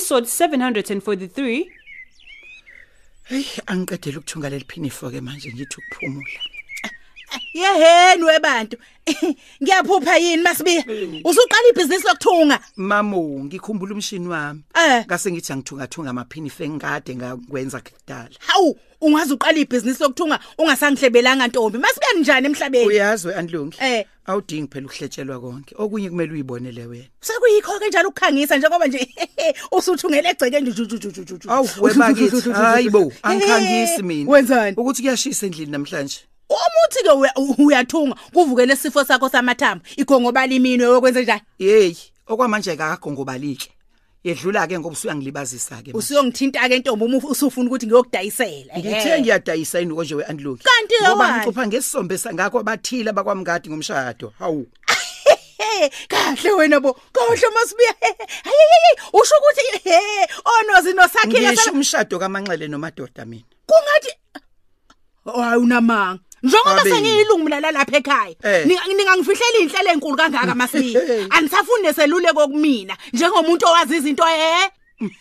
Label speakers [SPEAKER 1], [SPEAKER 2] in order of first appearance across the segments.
[SPEAKER 1] Episode 743
[SPEAKER 2] hey angiqedela ukuthunga leliphinifa ke manje ngithi ukuphumula.
[SPEAKER 3] Yeheni webantu. Ngiyaphupha yini masibiya? Usuqala ibhizinisi lokuthunga?
[SPEAKER 2] Mamo ngikhumbula umshini wami.
[SPEAKER 3] Eh.
[SPEAKER 2] ngase ngithi angithunga thunga amaphinifa engikade ngakwenza kudala.
[SPEAKER 3] Hawu ungaze uqala ibhizinisi lokuthunga ungasangihlebelanga ntombi. Masibiya njani emhlabeni?
[SPEAKER 2] Uyazi we-andlungi
[SPEAKER 3] Eh.
[SPEAKER 2] awudingi phela ukuhletshelwa konke. Okunye kumele uyibonele wena.
[SPEAKER 3] Sekuyikho ke njalo ukukhangisa njengoba nje usuthungele egceke nje jujujujuju
[SPEAKER 2] awu webakithi hayibo angikhangisi mina.
[SPEAKER 3] Wenzani?
[SPEAKER 2] Ukuthi kuyashisa endlini namhlanje?
[SPEAKER 3] Umuthi ke uya- uyathunga kuvukele isifo sakho samathambo. Igongobala imini wekwenze njani?
[SPEAKER 2] Yeyi okwamanje akagongobalike yedlula ke ngoba usuyangilibazisa ke
[SPEAKER 3] usuyongithinta ke ntombi uma usufuna ukuthi ngiyokudayisela
[SPEAKER 2] ngithe ngiyadayisa yini konje we-andlungi
[SPEAKER 3] Kanti
[SPEAKER 2] ngoba ngicupha ngesisombe sangakho bathile abakwamngadi ngomshado. Hawu.
[SPEAKER 3] Hey, kahle wena bo kahle masibuya hayiyi usho ukuthi he onozi nosakhile
[SPEAKER 2] ngisho umshado kamanxele nomadoda mina.
[SPEAKER 3] Kungathi hayi unamanga njengoba sengiyilungu mina lapha ekhaya
[SPEAKER 2] Eh.
[SPEAKER 3] ninga- ningangifihlela inhlelo enkulu kangaka masibiya
[SPEAKER 2] Hey.
[SPEAKER 3] anisafuni neseluleko kumina njengomuntu owazi izinto eh?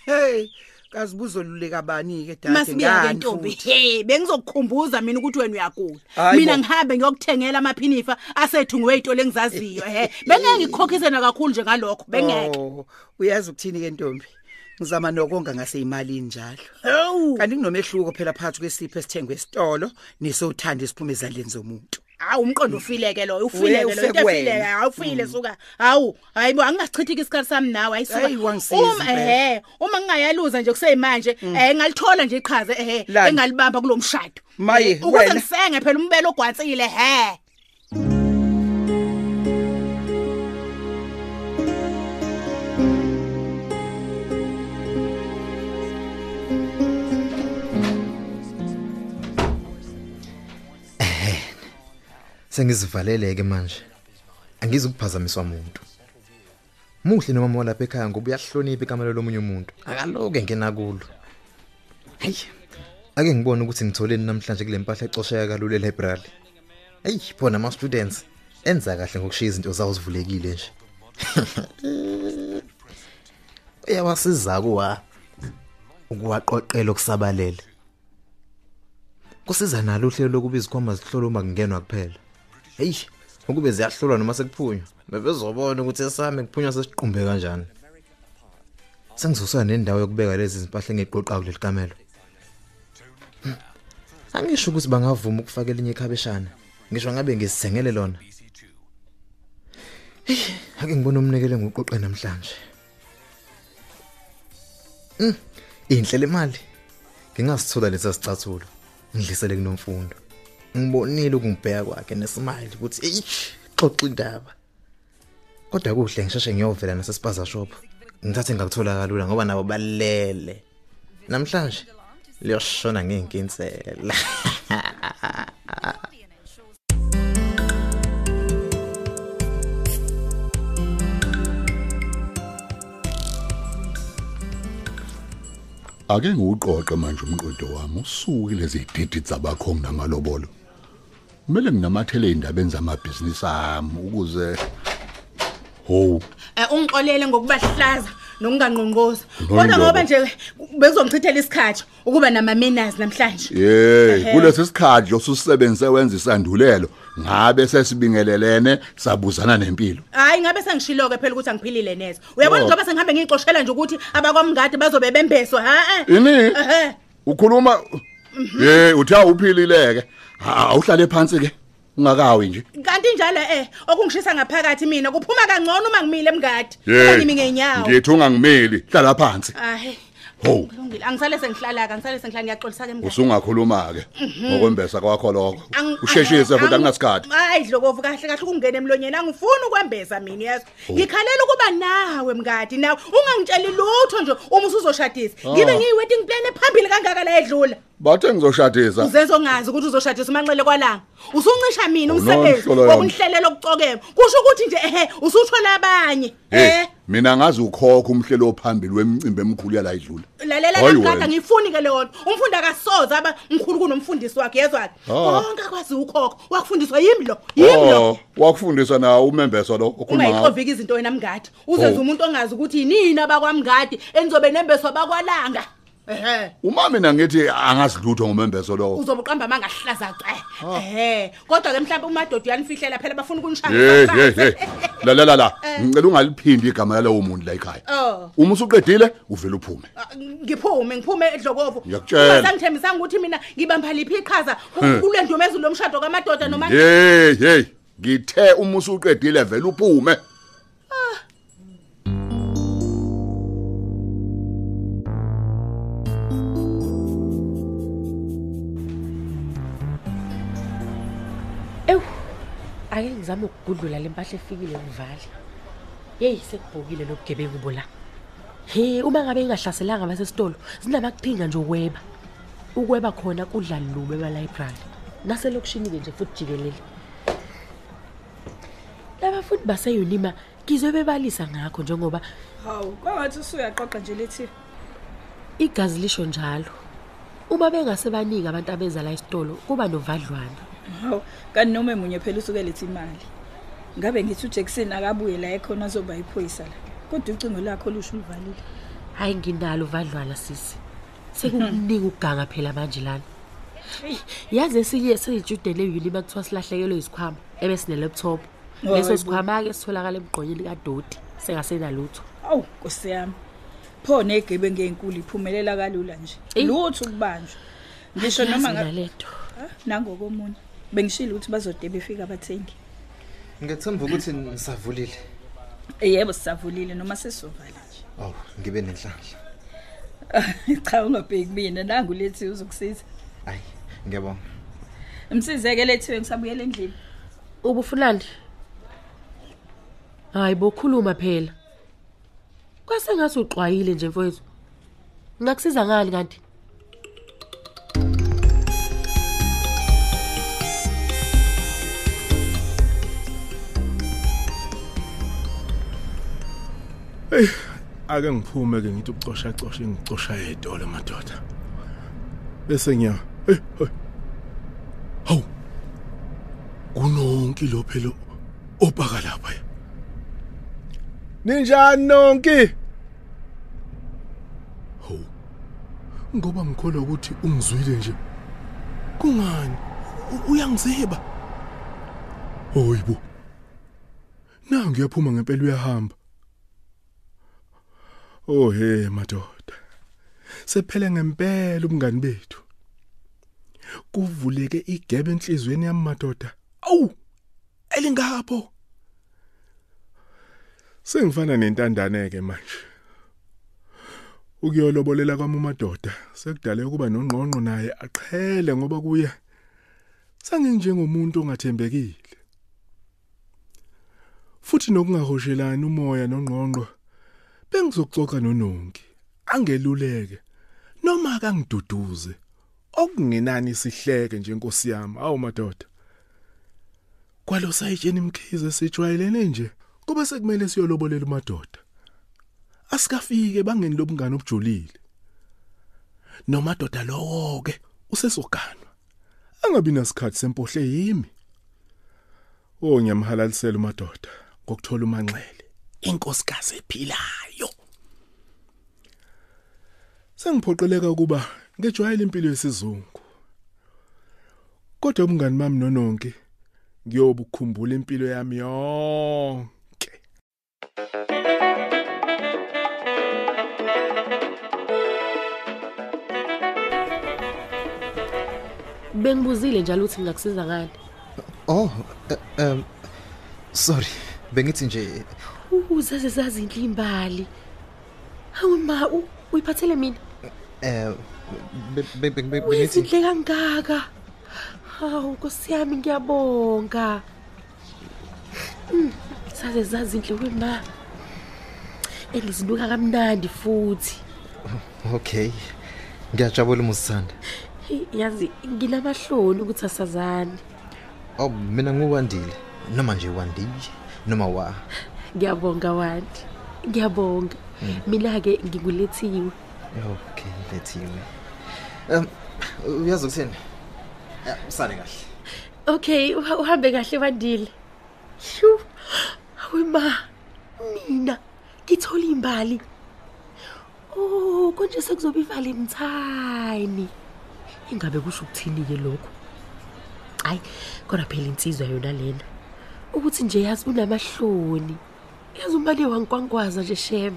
[SPEAKER 2] Hey kazi buzoluleka bani ke dade ngani
[SPEAKER 3] ntombi. hey bengizokukhumbuza mina ukuthi wena uyagula. Mina ngihambe ngiyokuthengela amaphinifa asethungwe izitolo engizaziyo he bengeke ngikukhokhise na kakhulu nje ngalokho bengeke.
[SPEAKER 2] Oh, uyazi ukuthini ke ntombi? Ngizama nokonga ngase imalini njalo
[SPEAKER 3] hawu!
[SPEAKER 2] Kanti kunomehluko phela phakathi kwesipho esithengwe esitolo nesothanda isiphume ezandleni zomuntu.
[SPEAKER 3] Hawu umqondo ufileke lo ufileke lo into efileke awufile suka. Hawu hayibo angingasichithika isikhathi sami nawe ayisuka
[SPEAKER 2] Hayi,
[SPEAKER 3] uma ehe uma ngingayaluza nje kuseyimanje eh ngalithola nje iqhaza ehe engalibamba kulomshado.
[SPEAKER 2] Maye, wena.
[SPEAKER 3] ngisenge phela umbelo ogwansile he
[SPEAKER 4] sengizivaleleke manje. Angizukuphazamiswa umuntu muhle noma walapha ekhaya ngoba uyahlonipha ikamelo lomunye umuntu. Akaloke ngena kulo. Hayi ake ngibone ukuthi ngitholeni namhlanje kule mpahla ecosheka kalule library hey bona ama students enza kahle ngokushiya izinto zawo zivulekile nje. Uyawasiza kuwa? Ukuwaqoqela okusabalele kusiza nalo uhlelo lokuba izikhwama zihlolwe uma kungenwa kuphela. Hey ukube ziyahlolwa noma sekuphunywa. Bebezobona ukuthi esami kuphunywa sesiqumbe kanjani. Sengizosana nendawo yokubeka lezi zimpahla engeqoqayo kuleli kamelo. Hmm. angisho ukuthi bangavuma ukufaka elinye ikhabeshana. Ngisho ngabe ngizithengele lona. Hey, ake ngibone umnikele ngoqoqe namhlanje. Mm, inhle imali ngingasithola lesa sicathulo. Ngidlisele kunomfundo. Ngibonile ukungibheka kwakhe nesimile ukuthi eish xoxa indaba. Kodwa kuhle ngisheshe ngiyovela nasesipaza shop ngithathe ngakuthola kalula ngoba nabo balele. Namhlanje liyoshona ngeenkinsela
[SPEAKER 5] ake ngiwuqoqe manje umqondo wami usuke lezi didi zabakhongi namalobolo. Kumele nginamathele indabeni zamabhizinisi ami ukuze ho
[SPEAKER 3] Eh, ungixolele ngokubahlaza nokungangqonqoza
[SPEAKER 5] Hayi
[SPEAKER 3] kodwa ngoba nje bezongichithela isikhathi ukuba nama manners namhlanje
[SPEAKER 5] Yey, kulesi sikhathi osusebenzise wenza isandulelo, ngabe sesibingelelene sabuzana nempilo.
[SPEAKER 3] hayi ngabe sengishiloke phela ukuthi angiphilile neze uyabona
[SPEAKER 5] Oh.
[SPEAKER 3] njengoba sengihambe ngiyixoshela nje ukuthi abakwamngadi bazobe bembeswa ha eh.
[SPEAKER 5] Ini? Ukhuluma Hey, uthi awuphilileke. Awuhlale phansi ke. Ungakawi nje.
[SPEAKER 3] kanti njalo eh okungishisa ngaphakathi mina kuphuma kangcono uma ngimile emngadi uma ngimi ngenyawo
[SPEAKER 5] Ngithi ungangimeli, hlala phansi.
[SPEAKER 3] hayi
[SPEAKER 5] Ho,
[SPEAKER 3] kulungile. Angisale sengihlala ka ngisale sengihlala ngiyaxolisa ke mngani
[SPEAKER 5] usungakhuluma ke ngokwembesa kwakho lokho.
[SPEAKER 3] Ang-
[SPEAKER 5] Usheshise futhi
[SPEAKER 3] ang-
[SPEAKER 5] akunasikhathi.
[SPEAKER 3] hayi dlokovu kahle kahle ukungena emlonyeni. Angifuni ukwembeza mina yeso ngikhalela ukuba nawe mngadi. Nawe ungangitsheli lutho nje uma usuzoshadisa. Ngibe ngiyi-wedding plan ephambili kangaka la edlula.
[SPEAKER 5] Bathe ngizoshadisa.
[SPEAKER 3] uzenze ongazi ukuthi uzoshadisa umanxele kwalanga. Usuncisha mina
[SPEAKER 5] Oh,
[SPEAKER 3] umsebenzi
[SPEAKER 5] nomhlolo yona.
[SPEAKER 3] wokunihlelela okucokema kusho ukuthi nje ehe usuthola abanye
[SPEAKER 5] Hey,
[SPEAKER 3] eh?
[SPEAKER 5] Mina ngazi ukhokho umhlelo ophambili wemicimbi emkhulu yala idlula.
[SPEAKER 3] lalela
[SPEAKER 5] Hayi
[SPEAKER 3] kamkada
[SPEAKER 5] wena.
[SPEAKER 3] ngifuni ke leyo nto umfundi akasoze aba mkhulu kunomfundisi wakhe yezwakhe
[SPEAKER 5] Ah.
[SPEAKER 3] konke akwazi ukhokho wakufundiswa yimi lo yimi lo
[SPEAKER 5] Oh, wakufundisa na umembeso lo okhuluma ngawo.
[SPEAKER 3] ungayixovika izinto wena mngadi uzenza
[SPEAKER 5] Oh.
[SPEAKER 3] umuntu ongazi ukuthi yinini abakwamngadi enizobe nembeswa bakwalanga ehe
[SPEAKER 5] Uma mina ngithi angasilutho ngomembeso lo.
[SPEAKER 3] uzobe uqamba mangahlaza ce ehe kodwa ke mhlawumbe umadoda uyanifihlela phela bafuna
[SPEAKER 5] Hey,
[SPEAKER 3] ukunishaya
[SPEAKER 5] hey, hey. La la la la. Ngicela ungaliphindi igama lalowo muntu la ekhaya.
[SPEAKER 3] Oh.
[SPEAKER 5] Uma usuqedile uvela uphume.
[SPEAKER 3] ngiphume ngiphume edlokovu
[SPEAKER 5] Ngiyakutshela.
[SPEAKER 3] sangithembisanga ukuthi mina ngibamba liphi iqhaza kule ndumezulu lomshado kamadoda noma
[SPEAKER 5] Hey, hey. Ngithe uma usuqedile vela uphume.
[SPEAKER 6] Ake ngizame ukugudlula lempahla efikile ngivale. Hey sekubhokile lobugebengu bola. He uma ngabe ingahlaselanga basesitolo sinamaqhinga nje ukweba. Ukweba khona kudla lube ema library. Nase lokishini nje futhi jikelele. Labafundi base Unima ngizwe bebalisa ngakho njengoba
[SPEAKER 7] hawu kwangathi usuyaqoqa nje lethi
[SPEAKER 6] igazi lisho njalo. Uma bengase baningi abantu abeza la esitolo kuba novadlwana.
[SPEAKER 7] Hawu kanti noma emunye phela usuke lethi imali ngabe ngithi uJackson akabuye la ekhona azoba iphoyisa la kodwa ucingo lakho lusho ulivalile
[SPEAKER 6] Hayi nginalo vadlwana sisi. Sekukuningi ukuganga phela manje lana. Yazi esinye seyijudele eUnima kuthiwa silahlekelwe isikhwama ebesine laptop.
[SPEAKER 7] Oh,
[SPEAKER 6] Leso sikhwama ke sitholakala emgqonyeni kaDoti sengasena lutho.
[SPEAKER 7] awu nkosi yami pho negebe ngenkulu iphumelela kalula nje lutho ukubanjwa ngisho noma nga-
[SPEAKER 6] ngalento.
[SPEAKER 7] Ha? nangokomunye bengishilo ukuthi bazode befika abathengi
[SPEAKER 4] Ngethemba ukuthi nisavulile.
[SPEAKER 7] Eh, yebo sisavulile noma sesizovala nje
[SPEAKER 4] Aw, ngibe nenhlanhla.
[SPEAKER 7] cha ungabheki mina nangu lethi uzokusiza
[SPEAKER 4] Hayi, ngiyabonga.
[SPEAKER 7] msizeke lethiwe ngisabuyela endlini
[SPEAKER 6] Ubufunani? Hayi bokhuluma phela. Kwase ngathi uxwayile nje mfowethu. Ngakusiza ngani kanti?
[SPEAKER 8] Ake ngiphume ke ngithi ucosha cosha ngicosha edolo madoda. Bese ngiya hey hey. hawu kunonki lo phela opaka lapha? Ninjani nonki hawu ngoba ngikholwa ukuthi ungizwile nje. Kungani? Uyangiziba? Hoyibo nangu uyaphuma ngempela uyahamba. Oh hey madoda. Sephele ngempela ubungani bethu. Kuvuleke igebe enhlizweni yami madoda. Awu! Elingapho. Sengifana nentandane ke manje. Ukuyolobolela kwami umadoda sekudale ukuba nongqonqo naye aqhele ngoba kuye sanginjengomuntu ongathembekile. Futhi nokungahoshelani umoya nongqonqo bengizoxoxa nononki angeluleke. Noma akangiduduze okungenani sihleke nje inkosi yami? Awu madoda. Kwalo sayitsheni imkhize sijwayelene nje kuba sekumele siyolobolela umadoda asikafike bangeni lobungane obujulile. Nomadoda lowo ke usesoganwa. Angabi nasikhathi sempohle yimi. Oh ngiyamhalalisela umadoda ngokuthola umanxele. Inkosikazi ephilayo sengiphoqeleka ukuba ngejwayele impilo yesizungu kodwa umngani mami nononke ngiyobukhumbula impilo yami yonke
[SPEAKER 6] Bengibuzile njalo ukuthi ngakusiza ngani.
[SPEAKER 4] Oh, eh, um sorry. Bengithi nje
[SPEAKER 6] Uzaze zazi inhlimbali. Hawu ma u- uyiphathele mina.
[SPEAKER 4] Eh be- be- be- be- bengithi
[SPEAKER 6] Uyizinhle kangaka. Hawu Nkosi yami ngiyabonga. Mm, Saze zazinhle wema. Elizinuka kamnandi futhi.
[SPEAKER 4] okay. Ngiyajabula musanda.
[SPEAKER 6] Hey, Yazi nginamahloni ukuthi asazani.
[SPEAKER 4] Oh mina nguwandile noma nje wandile noma wa.
[SPEAKER 6] Ngiyabonga wandi. Ngiyabonga. Mina ke ngikulethiwe.
[SPEAKER 4] Okay, lethiwe. Um uyazi ukuthini? Eh, Sale kahle.
[SPEAKER 6] Okay, uha- uhambe kahle bandile. Shu. Awema. Mina ngithola imbali. Oh, konje sekuzoba ivalentine. Ingabe kusho ukuthini ke lokho? Hayi, kodwa phela insizwa yona lena. Ukuthi nje yazi unamahloni. Yazi umali wangikwangwaza nje shem.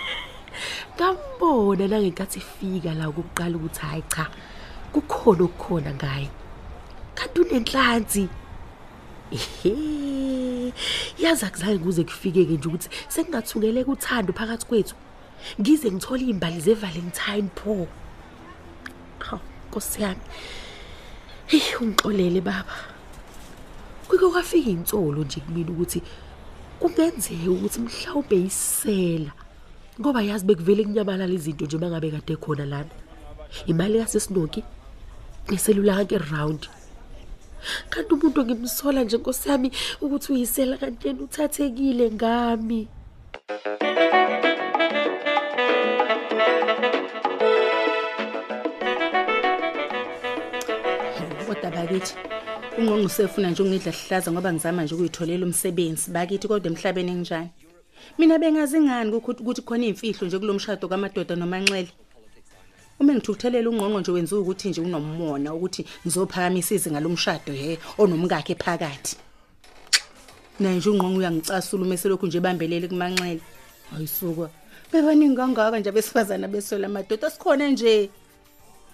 [SPEAKER 6] Ngambona nangenkathi ifika la ukuqala ukuthi hayi cha. Kukhona okukhona ngaye. Kanti unenhlanzi. Ehe. Yazi akuzange kuze kufikeke nje ukuthi sekungathungeleka uthando phakathi kwethu. Ngize ngithole imbali zeValentine pho. Haw, Nkosi yami. Hey, ungixolele baba. Kuke kwafika insolo nje kumina ukuthi kungenzeka ukuthi mhlawumbe isela. Ngoba yazi bekuvele kunyamalala izinto nje mangabe kade khona lana. Imali yasesinoki neselula yonke round. Kanti umuntu ngimsola nje Nkosi yami ukuthi uyisela kanti yena uthathekile ngami.
[SPEAKER 3] kodwa bakithi ungqongqo usefuna nje ungidla sihlaza ngoba ngizama nje ukuyitholela umsebenzi. Bakithi kodwa emhlabeni enginjani mina bengazi ngani ukuthi ukuthi khona imfihlo nje kulomshado kamadoda nomanxele? Uma ngithukuthelela ungqongqo nje wenziwa ukuthi nje unomona ukuthi ngizophakamisa izinga lomshado he onomkakhe phakathi. Naye nje ungqongqo uyangicasula uma selokhu nje bambelele kumanxele. Ayisuka bebaningi kangaka nje abesifazana besola amadoda sikhona nje.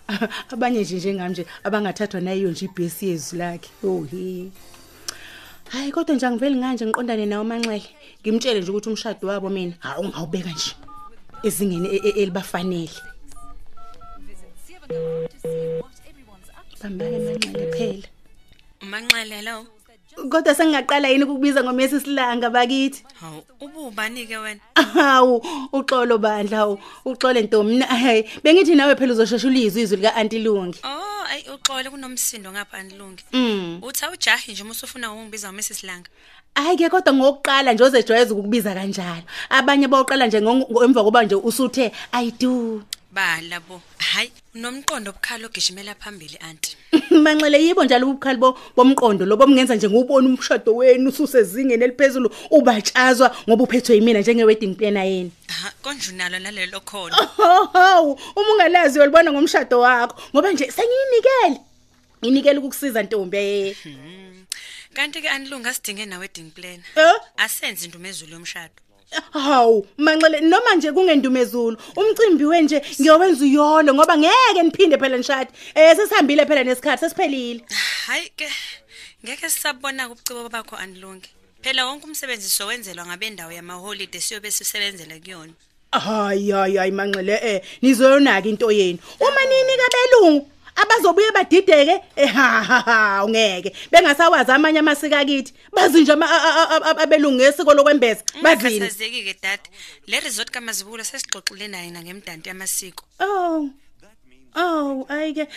[SPEAKER 3] abanye nje njengami nje abangathathwa nayo nje ibhesi yezwi lakhe ohi hayi kodwa nje angiveli nganje ngiqondane nawo manxele ngimtshele nje ukuthi umshado wabo mina hawu ungawubeka nje ezingeni e- e- elibafanele. Bambake manxele phela
[SPEAKER 9] Umanxele lo.
[SPEAKER 3] Kodwa sengingaqala yini ukukubiza ngomesi silanga bakithi
[SPEAKER 9] Hawu, ububani ke wena?
[SPEAKER 3] hawu uxolo bandla hawu uxole ntombi Na- hayi bengithi nawe phela uzoshesha ulizwe izwi lika anti lungi
[SPEAKER 9] Oh, ayi uxole kunomsindo ngapha anilungi.
[SPEAKER 3] Mm.
[SPEAKER 9] Uthi awujahi nje musufuna ukungibiza uMrs Langa.
[SPEAKER 3] Hayi ke kodwa ngokuqala nje ozejwayeza ukukubiza kanjalo. Abanye bawuqala nje ngo- emva koba nje usuthe I do.
[SPEAKER 9] Bala bo. Hayi, nomqondo obukhalo ogijimela phambili anti.
[SPEAKER 3] Manxele yibo njalo ubukhali bo bomqondo lobo mngenza nje ngubona umshado wenu ususezingeni eliphezulu ubatshazwa ngoba uphethwe yimina njenge wedding planner yeni.
[SPEAKER 9] Ha, konje unalo nalelo khono.
[SPEAKER 3] Hawu, uma ungalazi uyalibona ngomshado wakho ngoba nje sengiyinikele. Nginikele ukukusiza ntombi.
[SPEAKER 9] Kanti ke anilunga sidinge na wedding planner.
[SPEAKER 3] Eh?
[SPEAKER 9] Asenze indumezulu yomshado.
[SPEAKER 3] Hawu, manxele noma nje kungendumezulu, umcimbi wenje ngiyowenza uyolo ngoba ngeke niphinde phela nishade. Eh sesihambile phela nesikhathi sesiphelile.
[SPEAKER 9] Hayi ke ngeke sisabona ubucibo bakho anilungi. Phela wonke umsebenzi sowenzelwa ngabendawo yamaholiday siyobe sisebenzela kuyona.
[SPEAKER 3] Hayi hayi hayi manxele eh nizoyonaka into yenu. Uma nini kabelungu abazobuye badideke eh ha ha ha ungeke bengasawazi amanye amasika kithi bazi nje ama- a- a- a- abelungu ngesiko lokwembeza bazini
[SPEAKER 9] Ungakhathazeki ke dad. Le resort kaMazibulo sesixoxile naye na ngemdanti yamasiko.
[SPEAKER 3] Oh Oh ayike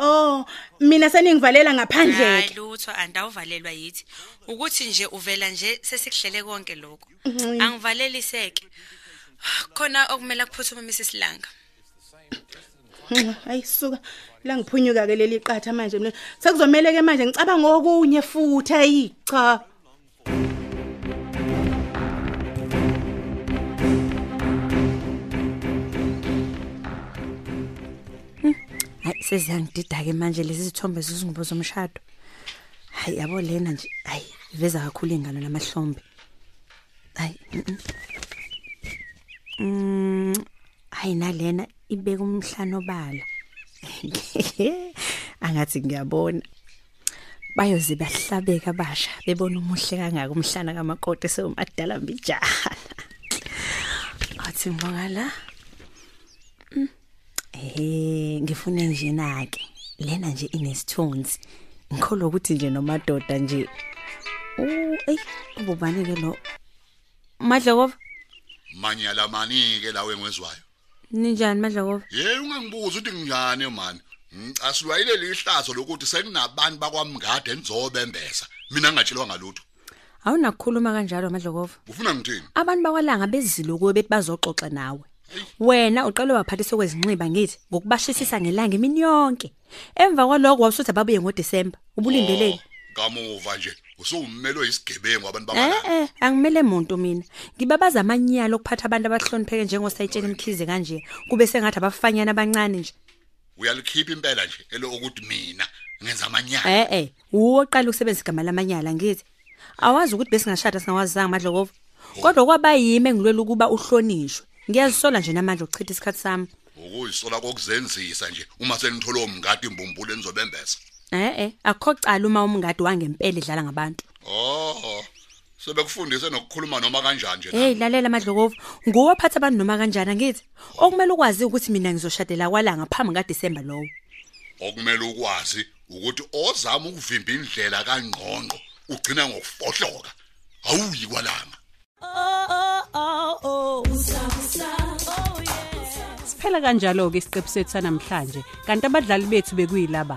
[SPEAKER 3] oh mina seningivalela ngaphandle
[SPEAKER 9] Hayi lutho andawuvalelwa yithi. Ukuthi nje uvela nje sesikuhlele konke lokho.
[SPEAKER 3] Mhm.
[SPEAKER 9] Angivaleliseke. Khona okumele kuphuthume Mrs Langa.
[SPEAKER 3] Hayi suka la ngiphunyuka ke leli qatha manje mina sekuzomela ke manje ngicabanga okunye futhi ayi cha
[SPEAKER 9] Hayi seziyangidida ke manje lezi zithombe zezingubo zomshado. Hayi yabo lena nje hayi iveza kakhulu ingalo namahlombe. Hayi. mm, mm. Mm hayi nalena ibeka umhlano bala. Angathi ngiyabona. Bayoze bahlabeka basha bebona umuhle kangaka umhlana kamakoti sewumadala mbijana. Athi ngibonga la. Mm. Eh ngifune nje nake. Lena nje inesithunzi. Ngikholwa ukuthi nje nomadoda nje. Uh, ey, ububani ke lo? Madlokova,
[SPEAKER 5] manyala manike lawe engwezwayo
[SPEAKER 9] ninjani Madlokova?
[SPEAKER 5] ye ungangibuza ukuthi nginjani man ngicasulwa ile lihlazo lokuthi sekunabantu bakwamngade enizobembesa mina ngingatshelwa ngalutho
[SPEAKER 9] Awunakukhuluma kanjalo Madlokova.
[SPEAKER 5] ufuna ngithini
[SPEAKER 9] Abantu bakwalanga bezile ukuwe bethi bazoxoxa nawe. Wena uqale waphathiswa kwezinxiba ngithi ngokubashisisa ngelanga imini yonke. Emva kwaloko wawusuthi ababuye ngoDisemba. Ubulindeleni.
[SPEAKER 5] kamuva nje usuwummelo yisigebengu abantu
[SPEAKER 9] Eh
[SPEAKER 5] bakwalanga
[SPEAKER 9] eh angimele umuntu mina. Ngibabaza amanyalo okuphatha abantu abahlonipheke njengosayitshela imkhize kanje kube sengathi abafanyana abancane nje.
[SPEAKER 5] uyalikhipha impela nje elo ukuthi mina ngenza amanyala
[SPEAKER 9] Eh eh uwo oqala ukusebenzisa igama lamanyala ngithi. Awazi ukuthi besingashada singawazanga Madlokova. Kodwa kwaba yimi engilwela ukuba uhlonishwe. Ngiyazisola nje namanje ukuchitha isikhathi sami.
[SPEAKER 5] ukuyisola kokuzenzisa nje uma senithola umngadi imbumbulu enizobembesa
[SPEAKER 9] Eh eh akho cala uma umngadi wangempela edlala ngabantu.
[SPEAKER 5] oh sebekufundise nokukhuluma noma kanjani nje
[SPEAKER 9] Hey lalela Madlokova, nguwe ophatha abantu noma kanjani ngithi? Okumele ukwazi ukuthi mina ngizoshadela kwalanga ngaphambi kaDisemba lowo.
[SPEAKER 5] okumele ukwazi ukuthi ozama ukuvimba indlela kangqongqo ugcina ngokufohloka awuyi kwalanga
[SPEAKER 1] Siphela kanjalo ke isiqephu sethu sanamhlanje. Kanti abadlali bethu bekuyilaba.